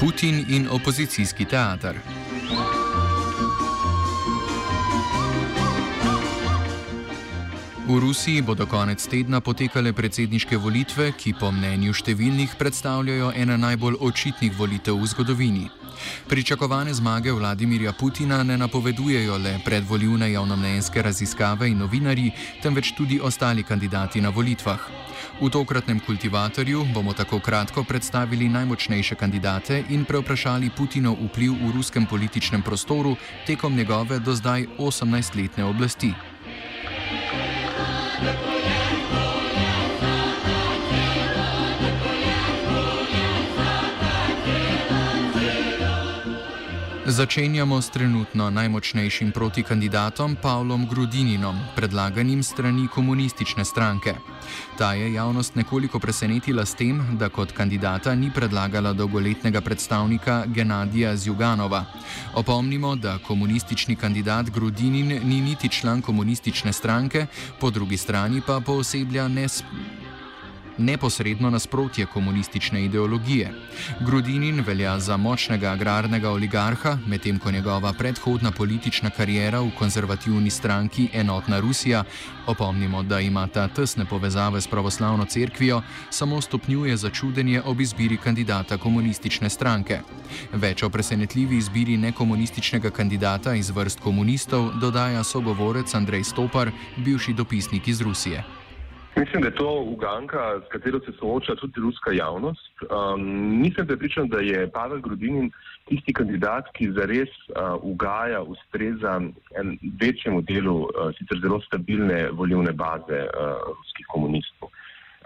Putin in opozicijski teater. V Rusiji bodo konec tedna potekale predsedniške volitve, ki po mnenju številnih predstavljajo ena najbolj očitnih volitev v zgodovini. Pričakovane zmage Vladimirja Putina ne napovedujejo le predvoljivne javnomnenjske raziskave in novinari, temveč tudi ostali kandidati na volitvah. V tokratnem kultivatorju bomo tako kratko predstavili najmočnejše kandidate in preoprašali Putinov vpliv v ruskem političnem prostoru tekom njegove do zdaj 18-letne oblasti. Začenjamo s trenutno najmočnejšim protikandidatom Pavlom Grudininom, predlaganim strani komunistične stranke. Ta je javnost nekoliko presenetila s tem, da kot kandidata ni predlagala dolgoletnega predstavnika Genadija Zjuganova. Opomnimo, da komunistični kandidat Grudinin ni niti član komunistične stranke, po drugi strani pa pooseblja nesposobnost neposredno nasprotje komunistične ideologije. Grudinin velja za močnega agrarnega oligarha, medtem ko njegova predhodna politična karijera v konzervativni stranki Enotna Rusija, opomnimo, da ima ta tesne povezave s pravoslavno cerkvijo, samo stopnjuje začudenje ob izbiri kandidata komunistične stranke. Več o presenetljivi izbiri nekomunističnega kandidata iz vrst komunistov dodaja sogovorec Andrej Stopar, bivši dopisnik iz Rusije. Mislim, da je to uganka, s katero se sooča tudi ruska javnost. Um, nisem prepričan, da je Pavel Grudinin tisti kandidat, ki zares uh, ugaja, ustreza večjemu delu uh, sicer zelo stabilne volivne baze uh, ruskih komunistov.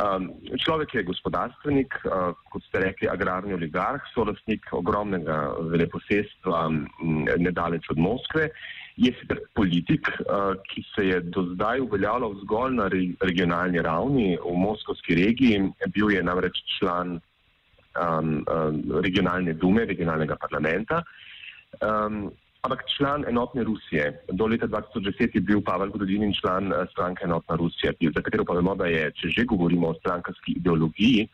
Um, človek je gospodarstvenik, uh, kot ste rekli, agrarni oligarh, solastnik ogromnega veleposestva um, nedaleč od Moskve je sicer politik, uh, ki se je do zdaj uveljavljal zgolj na re, regionalni ravni v Moskovski regiji, bil je namreč član um, um, regionalne dume, regionalnega parlamenta. Um, ampak član enotne Rusije. Do leta 2010 je bil Pavel Grudinin član uh, stranke Enotna Rusija, za katero pa vemo, da je, če že govorimo o strankarski ideologiji,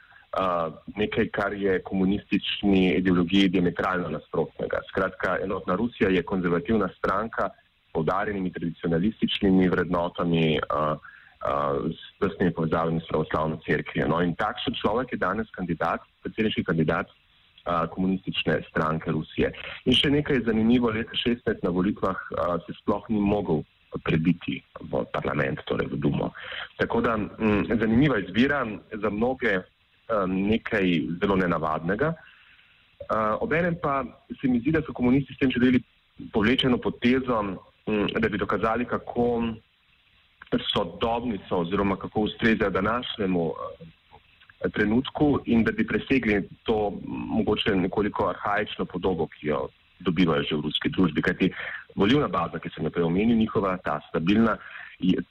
nekaj, kar je komunistični ideologiji diametralno nasprotnega. Skratka, enotna Rusija je konzervativna stranka s povdarjenimi tradicionalističnimi vrednotami, uh, uh, s tesnimi povezavami s pravoslavno crkvijo. No, in takšen človek je danes kandidat, predsedniški kandidat uh, komunistične stranke Rusije. In še nekaj je zanimivo, leta 16 na volitvah uh, se sploh ni mogel prebiti v parlament, torej v Dumo. Tako da m, zanimiva izbira za mnoge Um, nekaj zelo nenavadnega. Uh, obenem pa se mi zdi, da so komunisti s tem želeli povlečeno potezo, um, da bi dokazali, kako sodobni so oziroma kako ustrezajo današnjemu uh, trenutku in da bi presegli to mogoče nekoliko arhajično podobo, ki jo dobivajo že v ruski družbi. Kajti volivna baza, ki sem jo prej omenil, njihova ta stabilna,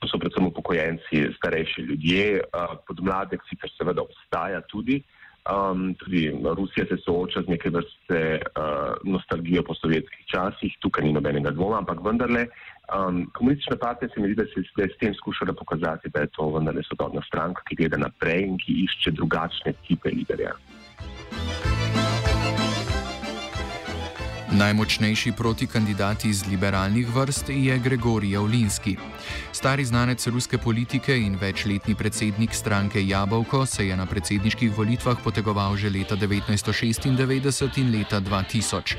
to so predvsem upokojenci, starejši ljudje, podmladek sicer seveda obstaja tudi. Um, tudi Rusija se sooča z neke vrste uh, nostalgijo po sovjetskih časih, tukaj ni nobenega dvoma, ampak vendarle um, komunistična partija se mi zdi, da se je s tem skušala pokazati, da je to vendarle sodobna stranka, ki gleda naprej in ki išče drugačne tipe liderja. Najmočnejši protikandidat iz liberalnih vrst je Gregorij Javlinski. Stari znanec ruske politike in večletni predsednik stranke Jabolko se je na predsedniških volitvah potegoval že leta 1996 in leta 2000.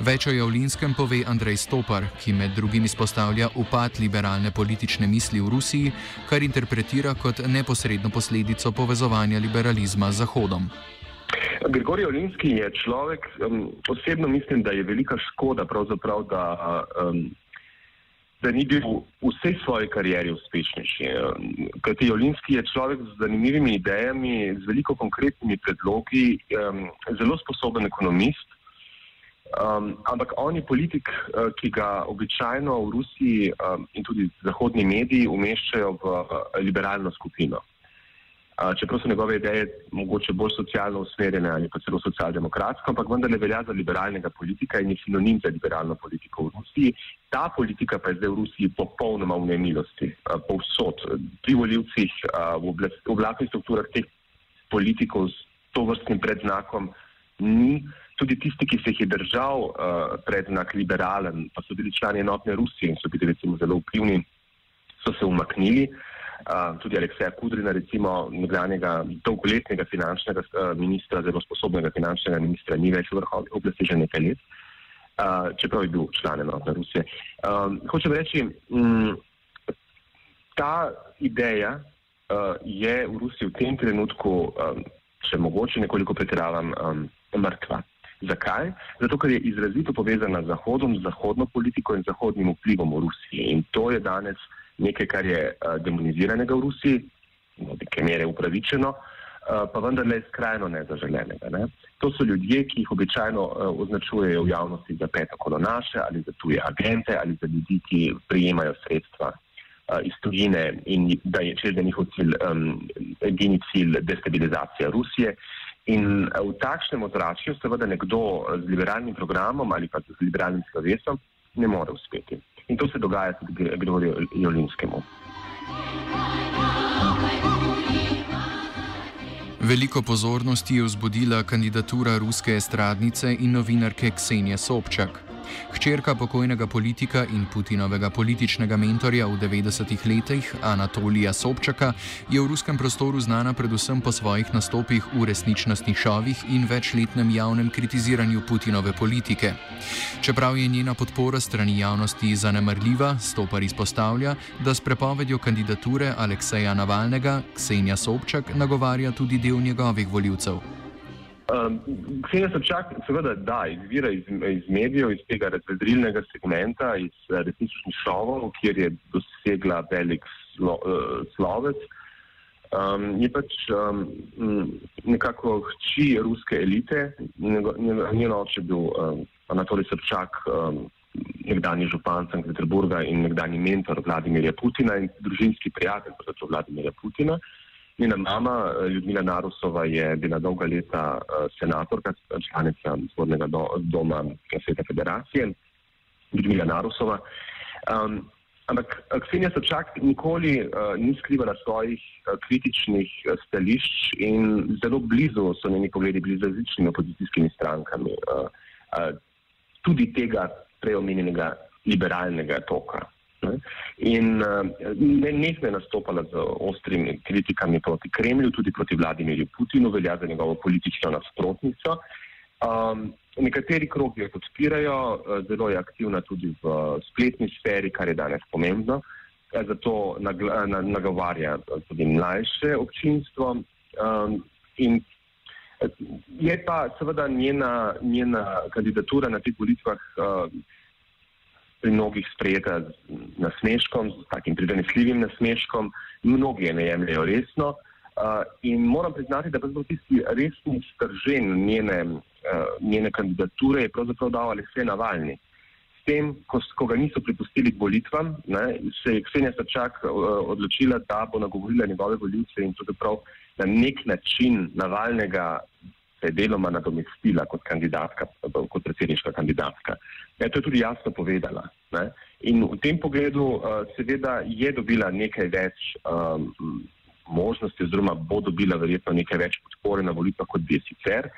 Več o Javlinskem pove Andrej Stopar, ki med drugim izpostavlja upad liberalne politične misli v Rusiji, kar interpretira kot neposredno posledico povezovanja liberalizma z Zahodom. Grigorij Olinski je človek, um, osebno mislim, da je velika škoda, da, um, da ni bil v vsej svoji karieri uspešnejši. Kajti Olinski je človek z zanimivimi idejami, z veliko konkretnimi predlogi, um, zelo sposoben ekonomist. Um, ampak on je politik, uh, ki ga običajno v Rusiji um, in tudi zahodni mediji umeščajo v uh, liberalno skupino čeprav so njegove ideje mogoče bolj socialno usmerjene ali pa celo socialdemokratske, ampak vendarle velja za liberalnega politika in je sinonim za liberalno politiko v Rusiji. Ta politika pa je zdaj v Rusiji popolnoma v nemilosti, povsod. Pri voljivcih, v oblastnih strukturah teh politikov s to vrstnim predznakom ni. Tudi tisti, ki se jih je držal uh, predznak liberalen, pa so bili člani enotne Rusije in so bili recimo zelo vplivni, so se umaknili. Uh, tudi Alekseja Kudrina, recimo nekdanjega dolgoletnega finančnega ministra, zelo sposobnega finančnega ministra, ni več v vrhovni oblasti že nekaj let, uh, čeprav je bil član enotne Rusije. Hočem reči, um, ta ideja uh, je v Rusiji v tem trenutku, če mogoče nekoliko pretiravam, mrtva. Zakaj? Zato, ker je izrazito povezana z Zahodom, z zahodno politiko in zahodnim vplivom v Rusiji. In to je danes nekaj, kar je uh, demoniziranega v Rusiji, do neke mere upravičeno, uh, pa vendarle skrajno nezaželenega. Ne? To so ljudje, ki jih običajno uh, označujejo v javnosti za peto kolonaše ali za tuje agente ali za ljudi, ki prijemajo sredstva iz tujine in da je čez njihov cilj, um, edini cilj destabilizacija Rusije. In v takšnem ozračju seveda nekdo z liberalnim programom ali pa z liberalnim slovesom ne more uspeti. In to se dogaja tudi Gregorju Jolinskemu. Veliko pozornosti je vzbudila kandidatura ruske estradnice in novinarke Ksenije Sobčak. Hčerka pokojnega politika in Putinovega političnega mentorja v 90-ih letih, Anatolija Sobčaka, je v ruskem prostoru znana predvsem po svojih nastopih v resničnostnih šovih in večletnem javnem kritiziranju Putinove politike. Čeprav je njena podpora strani javnosti zanemrljiva, Stopar izpostavlja, da s prepovedjo kandidature Alekseja Navalnega Ksenija Sobčak nagovarja tudi del njegovih voljivcev. Um, Ksenija Sobčak seveda da, izvira iz, iz medijev, iz tega razvedrilnega segmenta, iz uh, resničnih šovov, kjer je dosegla velik slo, uh, slovec. Um, je pač um, nekako hči ruske elite, njen oče bil um, Anatolij Sobčak, um, nekdani župan Sankt Peterburga in nekdani mentor Vladimirja Putina in družinski prijatelj Vladimirja Putina. Uh, Njena mama, eh, Ljudmila Narusova, je bila dolga leta uh, senatorka, članica zgodnega do, doma Svete federacije, Ljudmila Narusova. Um, ampak Ksenija Sočak nikoli uh, ni skrivala svojih uh, kritičnih stališč in zelo blizu so njeni pogledi bili z različnimi opozicijskimi strankami, uh, uh, tudi tega preomenjenega liberalnega toka. In eh, ne, nekaj je nastopala z ostrimi kritikami proti Kremlju, tudi proti Vladimirju Putinu, velja za njegovo politično nasprotnico. Um, nekateri krogi jo podpirajo, eh, zelo je aktivna tudi v spletni sferi, kar je danes pomembno, eh, zato nagovarja tudi mlajše občinstvo. Um, in je pa seveda njena, njena kandidatura na teh volitvah. Uh, pri mnogih sprejeta z nasmeškom, z takim prizanesljivim nasmeškom, mnogi je ne jemljajo resno. Uh, in moram priznati, da je tisti resni stržen njene, uh, njene kandidature pravzaprav dal Aleksej Navalni. S tem, ko, ko ga niso pripustili k volitvam, se je Ksenija Sačak uh, odločila, da bo nagovorila njegove voljivce in pravzaprav na nek način Navalnega se je deloma nadomestila kot kandidatka, kot predsedniška kandidatka. Ja, to je tudi jasno povedala. Ne? In v tem pogledu uh, seveda je dobila nekaj več um, možnosti, oziroma bo dobila verjetno nekaj več podpore na volitvah, kot bi sicer.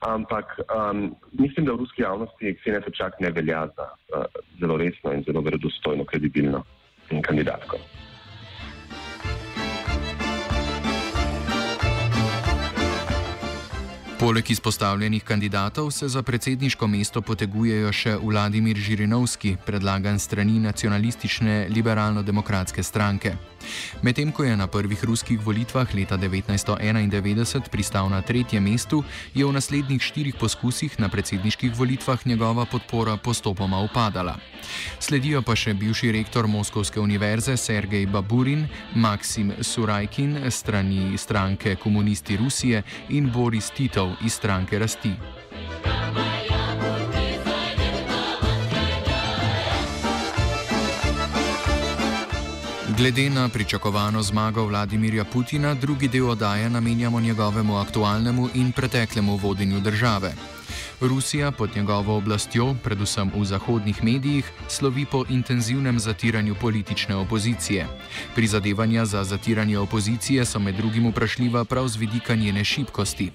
ampak um, mislim, da v ruski javnosti Ksenija Sočak ne velja za uh, zelo resno in zelo verodostojno, kredibilno kandidatko. Poleg izpostavljenih kandidatov se za predsedniško mesto potegujejo še Vladimir Žirinovski, predlagan strani nacionalistične liberalno-demokratske stranke. Medtem ko je na prvih ruskih volitvah leta 1991 pristal na tretjem mestu, je v naslednjih štirih poskusih na predsedniških volitvah njegova podpora postopoma upadala. Sledijo pa še bivši rektor Moskovske univerze Sergej Baburin, Maksim Surajkin strani stranke Komunisti Rusije in Boris Titov iz stranke Rasti. Glede na pričakovano zmago Vladimirja Putina, drugi del oddaje namenjamo njegovemu aktualnemu in preteklemu vodenju države. Rusija pod njegovo oblastjo, predvsem v zahodnih medijih, slovi po intenzivnem zatiranju politične opozicije. Prizadevanja za zatiranje opozicije so med drugim vprašljiva prav z vidika njene šibkosti.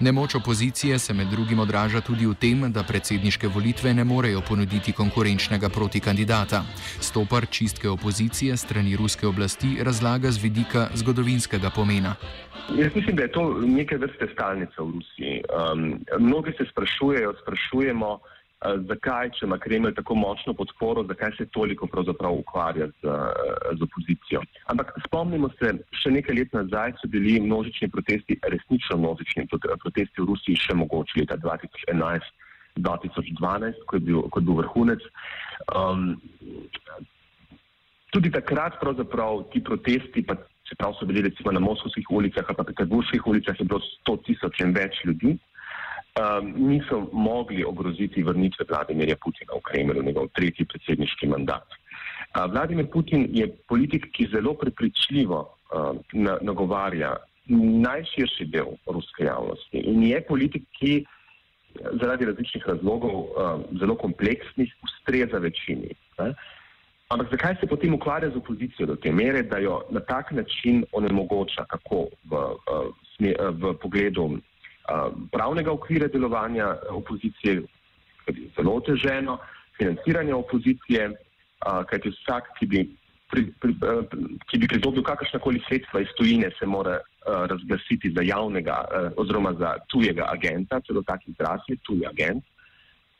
Nemoč opozicije se med drugim odraža tudi v tem, da predsedniške volitve ne morejo ponuditi konkurenčnega protikandidata. Stopar čistke opozicije strani ruske oblasti razlaga z vidika zgodovinskega pomena. Jaz mislim, da je to neke vrste stalnica v Rusiji. Um, mnogi se sprašujejo, sprašujemo, uh, zakaj, če ima Kremelj tako močno podporo, zakaj se toliko pravzaprav ukvarja z, uh, z opozicijo. Ampak spomnimo se, še nekaj let nazaj so bili množični protesti, resnično množični protesti v Rusiji še mogoče leta 2011-2012, ko je bil, ko je bil vrhunec. Um, tudi takrat pravzaprav ti protesti, pa čeprav so bili recimo na moskovskih ulicah pa peterburških ulicah, je bilo 100 tisoč in več ljudi, um, niso mogli ogroziti vrnitve Vladimirja Putina v Kremlju, njegov tretji predsedniški mandat. Uh, Vladimir Putin je politik, ki zelo prepričljivo uh, nagovarja najširši del ruske javnosti in je politik, ki zaradi različnih razlogov, uh, zelo kompleksnih, ustreza večini. Ne? Ampak zakaj se potem ukvarja z opozicijo do te mere, da jo na tak način onemogoča, kako v, v, v pogledu pravnega okvira delovanja opozicije, ki je zelo oteženo, financiranje opozicije, kajti vsak, ki bi, pri, pri, ki bi pridobil kakršnakoli sredstva iz tujine, se mora razglasiti za javnega oziroma za tujega agenta, celo tak izraz je tuji agent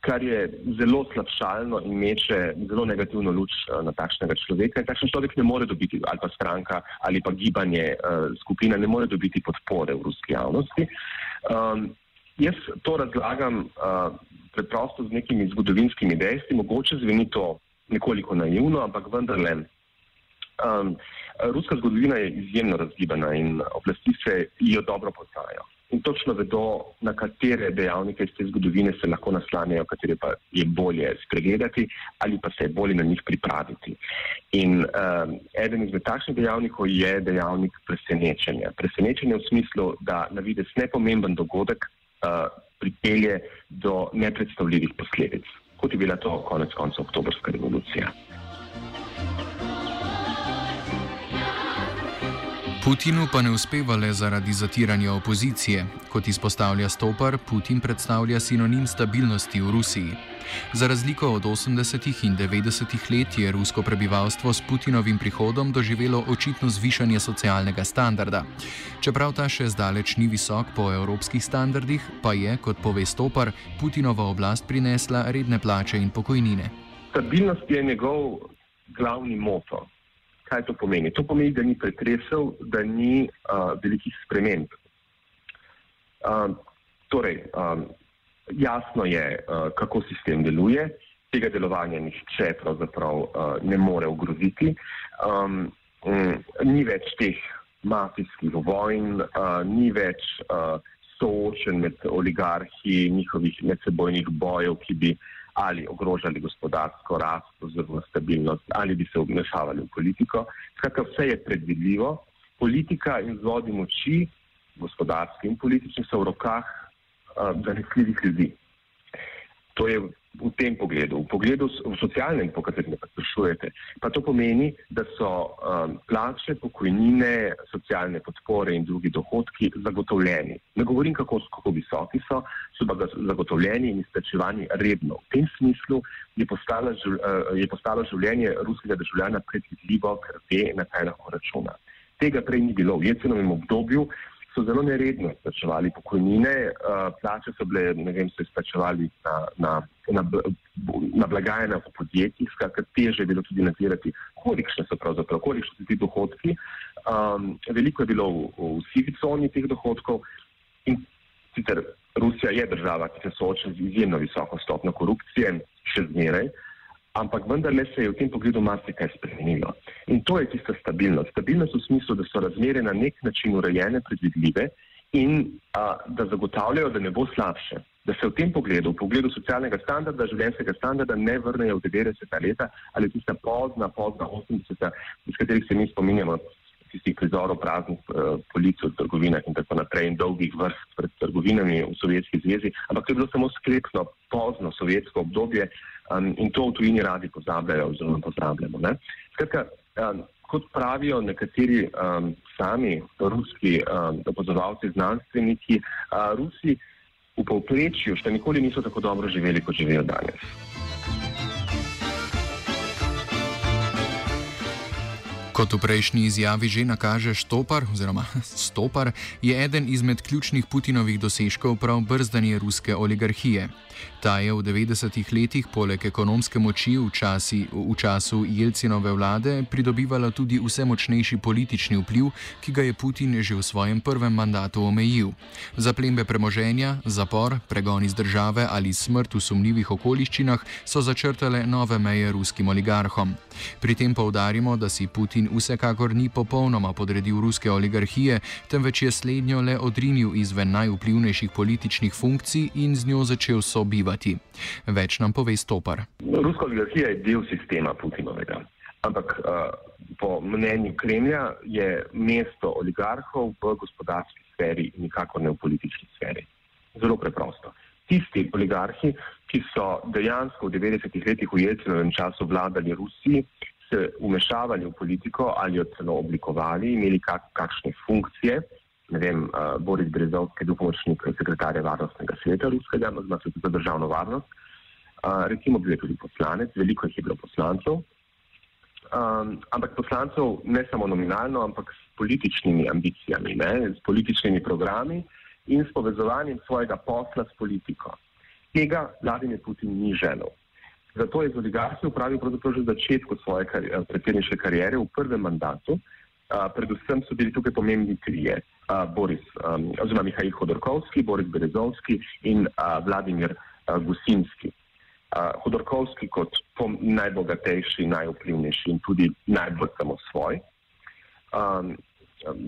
kar je zelo slabšalno in meče zelo negativno luč na takšnega človeka. Takšen človek ne more dobiti, ali pa stranka, ali pa gibanje, skupina ne more dobiti podpore v ruski javnosti. Um, jaz to razlagam uh, preprosto z nekimi zgodovinskimi dejstvi, mogoče zveni to nekoliko naivno, ampak vendarle. Um, ruska zgodovina je izjemno razgibana in oblasti se jo dobro poznajo in točno vedo, na katere dejavnike iz te zgodovine se lahko naslanjajo, katere pa je bolje spregledati ali pa se je bolje na njih pripraviti. In um, eden izmed takšnih dejavnikov je dejavnik presenečenja. Presenečenje v smislu, da na vides nepomemben dogodek uh, pripelje do nepredstavljivih posledic, kot je bila to konec konca oktobrska revolucija. Putinu pa ne uspeva le zaradi zatiranja opozicije. Kot izpostavlja Stopar, Putin predstavlja sinonim stabilnosti v Rusiji. Za razliko od 80. in 90. let je rusko prebivalstvo s Putinovim prihodom doživelo očitno zvišanje socialnega standarda. Čeprav ta še zdaleč ni visok po evropskih standardih, pa je, kot pove Stopar, Putinova oblast prinesla redne plače in pokojnine. Stabilnost je njegov glavni moto. Kaj to pomeni? To pomeni, da ni pretresel, da ni uh, velikih sprememb. Uh, torej, um, jasno je, uh, kako sistem deluje, tega delovanja nihče pravzaprav uh, ne more ogroziti. Um, um, ni več teh mafijskih vojn, uh, ni več uh, soočen med oligarhi, njihovih medsebojnih bojev, ki bi uh, ali ogrožali gospodarsko rast oziroma stabilnost, ali bi se obmešavali v politiko. Skratka, vse je predvidljivo. Politika in zvodi moči, gospodarski in politični, so v rokah uh, zanesljivih ljudi. To je v tem pogledu, v pogledu v socialnem, po katerem me sprašujete, pa to pomeni, da so um, plače, pokojnine, socialne podpore in drugi dohodki zagotovljeni. Ne govorim, kako, kako visoki so, so pa zagotovljeni in izplačevani redno. V tem smislu je postalo, uh, je postalo življenje ruskega državljana predvidljivo, ker ve, na kaj lahko računa. Tega prej ni bilo. V jecenovem obdobju so zelo neredno izplačevali pokojnine, uh, plače so bile, ne vem, so izplačevali na, na, na, na blagajnah v podjetjih, skratka, teže je bilo tudi nadzirati, kolikšne so pravzaprav, kolikšne so ti dohodki. Um, veliko je bilo v, v sivi coni teh dohodkov in sicer Rusija je država, ki se sooča z izjemno visoko stopno korupcije, še zmeraj. Uh, ampak vendarle se je v tem pogledu marsikaj spremenilo. In to je tista stabilnost. Stabilnost v smislu, da so razmere na nek način urejene, predvidljive in a, da zagotavljajo, da ne bo slabše. Da se v tem pogledu, v pogledu socialnega standarda, življenjskega standarda, ne vrnejo v 90. leta ali tista pozna, pozna 80. iz katerih se mi spominjamo tistih prizorov praznih uh, polic v trgovinah in tako naprej in dolgih vrst pred trgovinami v Sovjetski zvezi, ampak to je bilo samo sklepno, pozno sovjetsko obdobje, Um, in to v tujini radi pozabljajo, oziroma pozdravljamo. Skratka, um, kot pravijo nekateri um, sami ruski um, opozovalci, znanstveniki, uh, Rusi v povprečju še nikoli niso tako dobro živeli, kot živijo danes. Kot v prejšnji izjavi že nakaže Štopar, oziroma Stopar, je eden izmed ključnih Putinovih dosežkov prav brzdanje ruske oligarhije. Ta je v 90-ih letih poleg ekonomske moči v, časi, v času Jelcinove vlade pridobivala tudi vse močnejši politični vpliv, ki ga je Putin že v svojem prvem mandatu omejil. Zaplembe premoženja, zapor, pregon iz države ali smrt v sumljivih okoliščinah so začrtale nove meje ruskim oligarhom. Pri tem poudarimo, da si Putin vsekakor ni popolnoma podredil ruske oligarhije, temveč je slednjo le odrinil izven najvplivnejših političnih funkcij in z njo začel sobivati. Več nam pove Stopar. Ruska oligarhija je del sistema Putinovega. Ampak uh, po mnenju Kremlja je mesto oligarhov v gospodarski sferi in nikakor ne v politični sferi. Zelo preprosto. Tisti oligarhi, ki so dejansko v 90-ih letih v Jelcinovem času vladali Rusiji, se umešavali v politiko ali jo celo oblikovali, imeli kak, kakšne funkcije. Ne vem, uh, Boris Brezovski, bil pomočnik sekretarja varnostnega sveta ruskega, oziroma sveta za državno varnost. Uh, recimo, bil je tudi poslanec, veliko jih je bilo poslancev. Um, ampak poslancev ne samo nominalno, ampak s političnimi ambicijami, ne, s političnimi programi in s povezovanjem svojega posla s politiko. Tega Vladimir Putin ni želel. Zato je z oligarhi upravil pravzaprav že začetku svoje kar, predsedniške karijere v prvem mandatu. Uh, predvsem so bili tukaj pomembni trije, uh, Boris, um, oziroma Mihajl Hodorkovski, Boris Berezovski in uh, Vladimir uh, Gusinski. Uh, Hodorkovski kot najbogatejši, najvplivnejši in tudi najbolj samosvoj. Um,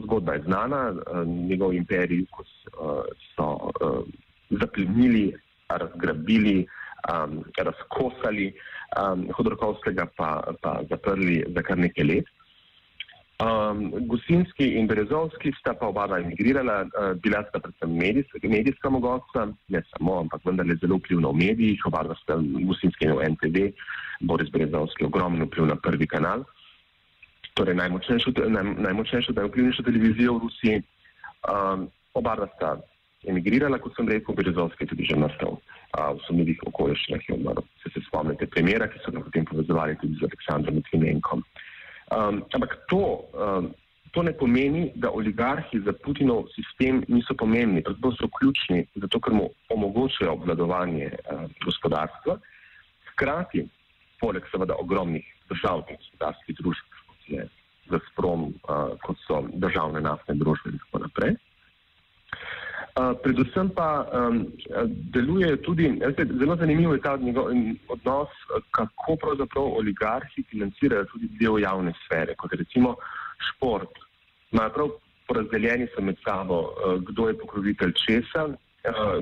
zgodba je znana, uh, njegov imperij, ko uh, so uh, zaplenili, razgrabili, um, razkosali, um, Hodorkovskega pa, pa zaprli za kar nekaj let. Um, Gusinski in Berezovski sta pa oba emigrirala, uh, bila sta predvsem medijska, medijska mogoča, ne samo, ampak vendarle zelo vplivna v medijih, oba sta Gusinski in NTV, Boris Berezovski ogromno vpliv na prvi kanal, torej najmočnejšo, naj, najmočnejšo, najvplivnejšo televizijo v Rusiji. Um, oba sta emigrirala, kot sem rekel, Berezovski je tudi že nastal v sumljivih okoliščinah je umrl. Se, se spomnite premjera, ki so ga potem povezovali tudi z Aleksandrom Litvinenkom. Um, ampak to, um, to ne pomeni, da oligarhi za Putinov sistem niso pomembni, pravzaprav so ključni, zato ker mu omogočajo obvladovanje uh, gospodarstva. Hkrati, poleg seveda ogromnih državnih gospodarskih družb, kot je Gazprom, uh, kot so državne naftne družbe in tako naprej predvsem pa um, deluje tudi, jeste, zelo zanimivo je ta njegov, odnos, kako pravzaprav oligarhi financirajo tudi del javne sfere, kot recimo šport. Imajo prav porazdeljeni so med sabo, uh, kdo je pokrovitelj česa, uh,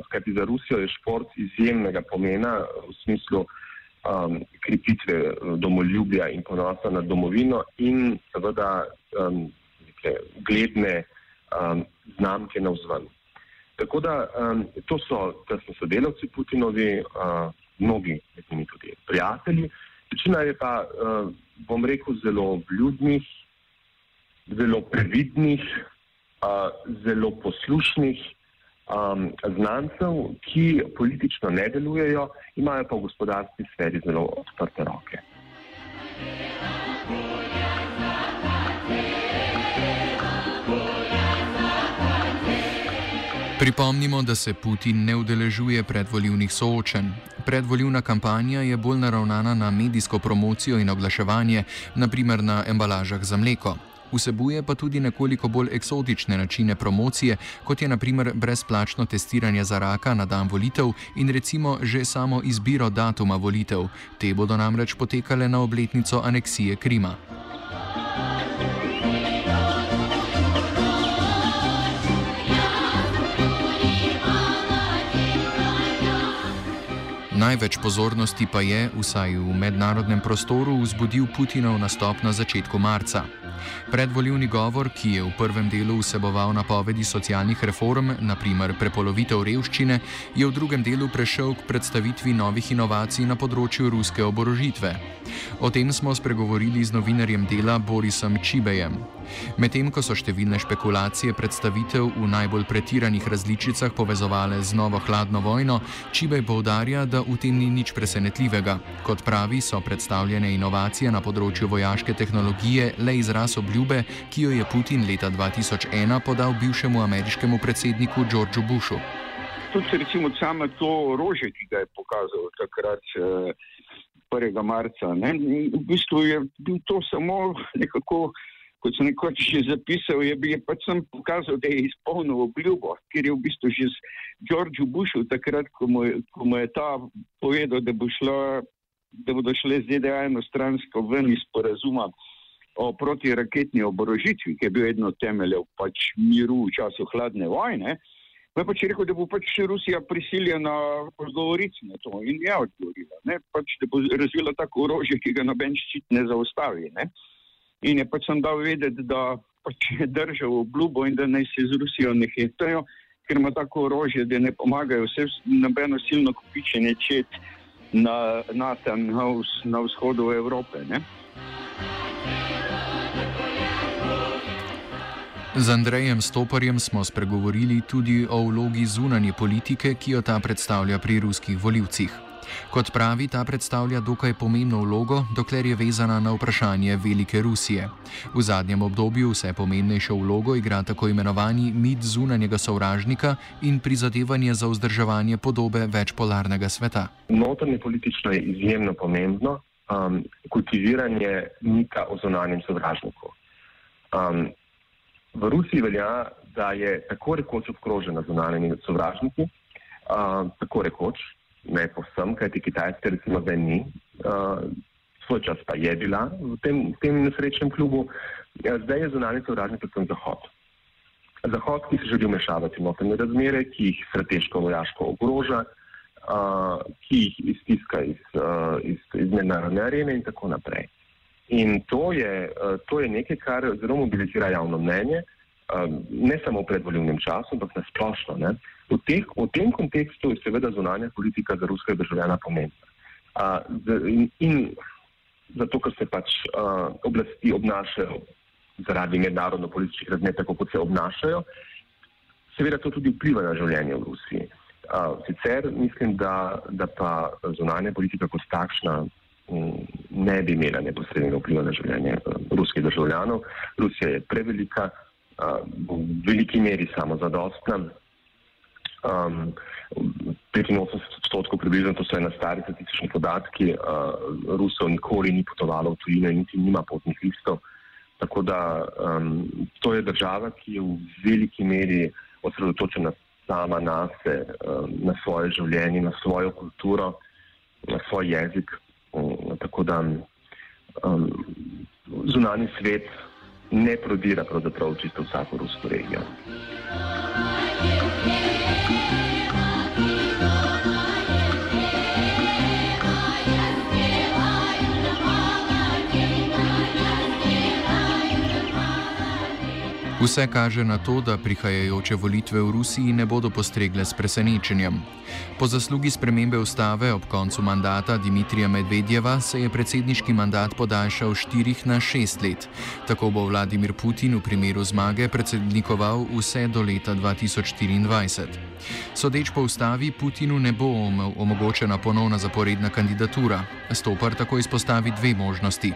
kajti za Rusijo je šport izjemnega pomena v smislu um, krepitve domoljubja in ponosa na domovino in seveda um, gledne um, znamke na vzven. Tako da um, to so tesni sodelavci Putinovi, uh, mnogi med njimi tudi prijatelji. Večina je pa, uh, bom rekel, zelo vljudnih, zelo previdnih, uh, zelo poslušnih um, znancev, ki politično ne delujejo, imajo pa v gospodarski sferi zelo odprte roke. Pripomnimo, da se Putin ne udeležuje predvoljivnih soočenj. Predvoljivna kampanja je bolj naravnana na medijsko promocijo in oglaševanje, naprimer na embalažah za mleko. Vsebuje pa tudi nekoliko bolj eksotične načine promocije, kot je naprimer brezplačno testiranje za raka na dan volitev in recimo že samo izbiro datuma volitev. Te bodo namreč potekale na obletnico aneksije Krima. Največ pozornosti pa je, vsaj v mednarodnem prostoru, vzbudil Putinov nastop na začetku marca. Predvoljivni govor, ki je v prvem delu vseboval napovedi socialnih reform, naprimer prepolovitev revščine, je v drugem delu prešel k predstavitvi novih inovacij na področju ruske oborožitve. O tem smo spregovorili z novinarjem dela Borisom Čibejem. Medtem ko so številne špekulacije predstavitev v najbolj pretiranih različicah povezovale z novo hladno vojno, Čibej povdarja, da v tem ni nič presenetljivega. Kot pravi, so predstavljene inovacije na področju vojaške tehnologije le izraz obljube, ki jo je Putin leta 2001 podal bivšemu ameriškemu predsedniku Georgeu Bushu. Tudi recimo samo to orožje, ki ga je pokazal takrat. 1. Eh, marca. Ne? V bistvu je bil to samo nekako, kot sem nekoč že zapisal, je bil pač sem pokazal, da je izpolnil obljubo, ker je v bistvu že z Georgeu Bushu takrat, ko mu, ko mu je ta povedal, da, bo šlo, da bodo šle ZDA enostransko ven iz porazuma o protiraketni oborožitvi, ki je bil eno temeljev pač miru v času hladne vojne, je pač rekel, da bo pač Rusija prisiljena odgovoriti na to in je odgovorila, ne? pač da bo razvila tako orožje, ki ga noben ščit ne zaustavi. Ne? In je pač sem dal vedeti, da pač je držal obljubo in da naj se z Rusijo ne hitajo, ker ima tako orožje, da ne pomagajo vse nobeno silno kopičenje čet na, na, tam, na, na vzhodu Evrope. Ne? Z Andrejem Stoparjem smo spregovorili tudi o vlogi zunanje politike, ki jo ta predstavlja pri ruskih voljivcih. Kot pravi, ta predstavlja dokaj pomembno vlogo, dokler je vezana na vprašanje Velike Rusije. V zadnjem obdobju vse pomembnejšo vlogo igra tako imenovani mit zunanjega sovražnika in prizadevanje za vzdrževanje podobe večpolarnega sveta. Notranje politično je izjemno pomembno um, kultiviranje mita o zunanjem sovražniku. Um, V Rusiji velja, da je tako rekoč obkrožena z zunanjimi sovražniki, uh, tako rekoč, ne povsem, kajti Kitajska recimo zdaj ni, uh, svoj čas pa je bila v tem, v tem nesrečnem klubu, ja, zdaj je zunanji sovražnik predvsem Zahod. Zahod, ki se želi vmešavati v notranje razmere, ki jih strateško vojaško ogroža, uh, ki jih iztiska iz, uh, iz, iz mednarodne arene in tako naprej. In to je, eh, to je nekaj, kar zelo mobilizira javno mnenje, eh, ne samo v predvoljivnem času, ampak na splošno. V, teh, v tem kontekstu je seveda zunanja politika za ruskega državljana pomembna. In, in zato, ker se pač oblasti obnašajo zaradi mednarodno-političnih razmer, tako kot se obnašajo, seveda to tudi vpliva na življenje v Rusiji. Sicer mislim, da, da pa zunanja politika kot takšna ne bi imela neposrednega vpliva na življenje eh, ruskih državljanov. Rusija je prevelika, eh, v veliki meri samozadostna. Um, 85 odstotkov približno, to so ena stari statistični podatki, uh, Rusov nikoli ni potovalo v tujino in niti nima potnih listov. Tako da um, to je država, ki je v veliki meri osredotočena sama na se, um, na svoje življenje, na svojo kulturo, na svoj jezik. Tako da um, zunani svet ne prodira pravzaprav čisto vsako rusko regijo. Vse kaže na to, da prihajajoče volitve v Rusiji ne bodo postregle s presenečenjem. Po zaslugi spremembe ustave ob koncu mandata Dimitrija Medvedjeva se je predsedniški mandat podaljšal 4 na 6 let. Tako bo Vladimir Putin v primeru zmage predsednikoval vse do leta 2024. Sodeč po ustavi Putinu ne bo omogočena ponovna zaporedna kandidatura. Stopar tako izpostavi dve možnosti.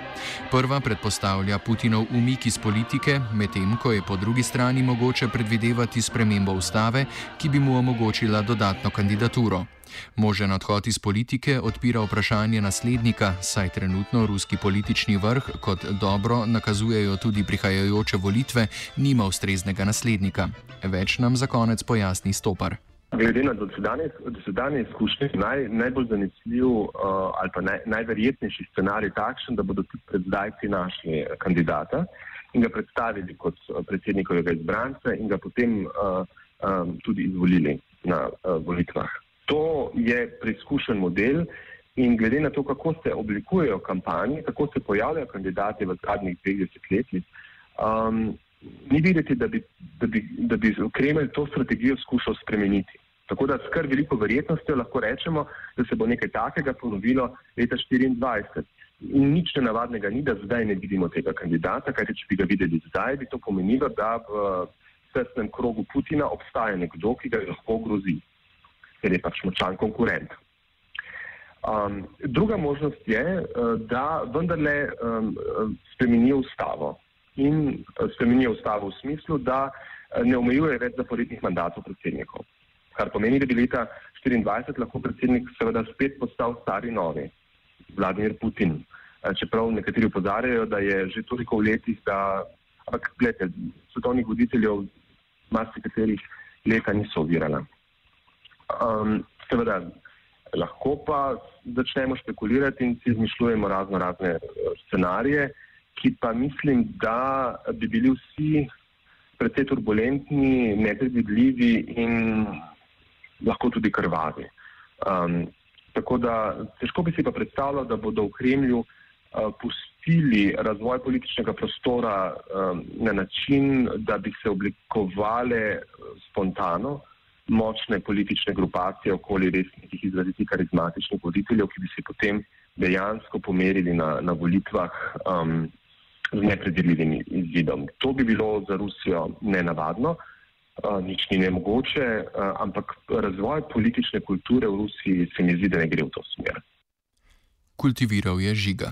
Prva predpostavlja Putinov umik iz politike, medtem ko je po drugi strani mogoče predvidevati spremembo ustave, ki bi mu omogočila dodatno kandidaturo. Možen odhod iz politike odpira vprašanje naslednika, saj trenutno ruski politični vrh, kot dobro nakazujejo tudi prihajajoče volitve, nima ustreznega naslednika. Več nam za konec pojasni Stopar. Glede na dosedanje izkušnje, naj, najbolj zanesljiv uh, ali pa naj, najverjetnejši scenarij takšen, da bodo tudi pred zdajci našli kandidata in ga predstavili kot predsednikovega izbranca in ga potem uh, um, tudi izvolili na uh, volitvah. To je preizkušen model in glede na to, kako se oblikujejo kampanje, kako se pojavljajo kandidati v zadnjih 20 letih, um, ni videti, da bi, da, bi, da bi Kremelj to strategijo skušal spremeniti. Tako da s kar veliko verjetnostjo lahko rečemo, da se bo nekaj takega ponovilo leta 2024. Nič nenavadnega ni, da zdaj ne vidimo tega kandidata, kajti če bi ga videli zdaj, bi to pomenilo, da v tesnem krogu Putina obstaja nekdo, ki ga lahko grozi ker je pač močan konkurent. Um, druga možnost je, uh, da vendarle um, spremenijo ustavo in uh, spremenijo ustavo v smislu, da uh, ne omejuje več zaporednih mandatov predsednikov. Kar pomeni, da bi leta 2024 lahko predsednik seveda spet postal stari novi, Vladimir Putin. Čeprav nekateri upozarjajo, da je že toliko v letih, da, ampak gledajte, svetovnih voditeljev, marsikaterih leta niso ovirala. Um, seveda, lahko pa začnemo špekulirati in si izmišljujemo razno razne eh, scenarije, ki pa mislim, da bi bili vsi precej turbulentni, nepredvidljivi in lahko tudi krvavi. Um, tako da težko bi si pa predstavljal, da bodo v Kremlju pustili razvoj političnega prostora um, na način, da bi se oblikovale spontano močne politične grupacije okoli res nekih izrazitih karizmatičnih voditeljev, ki bi se potem dejansko pomerili na, na volitvah um, z nepredvidljivim izidom. To bi bilo za Rusijo nenavadno, uh, nič ni nemogoče, uh, ampak razvoj politične kulture v Rusiji se mi zdi, da ne gre v to smer. Kultiviral je žiga.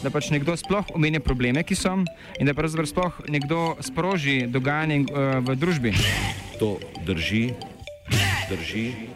Da pač nekdo sploh omenja probleme, ki so, in da pravzaprav sploh nekdo sproži dogajanje uh, v družbi. To drži, drži.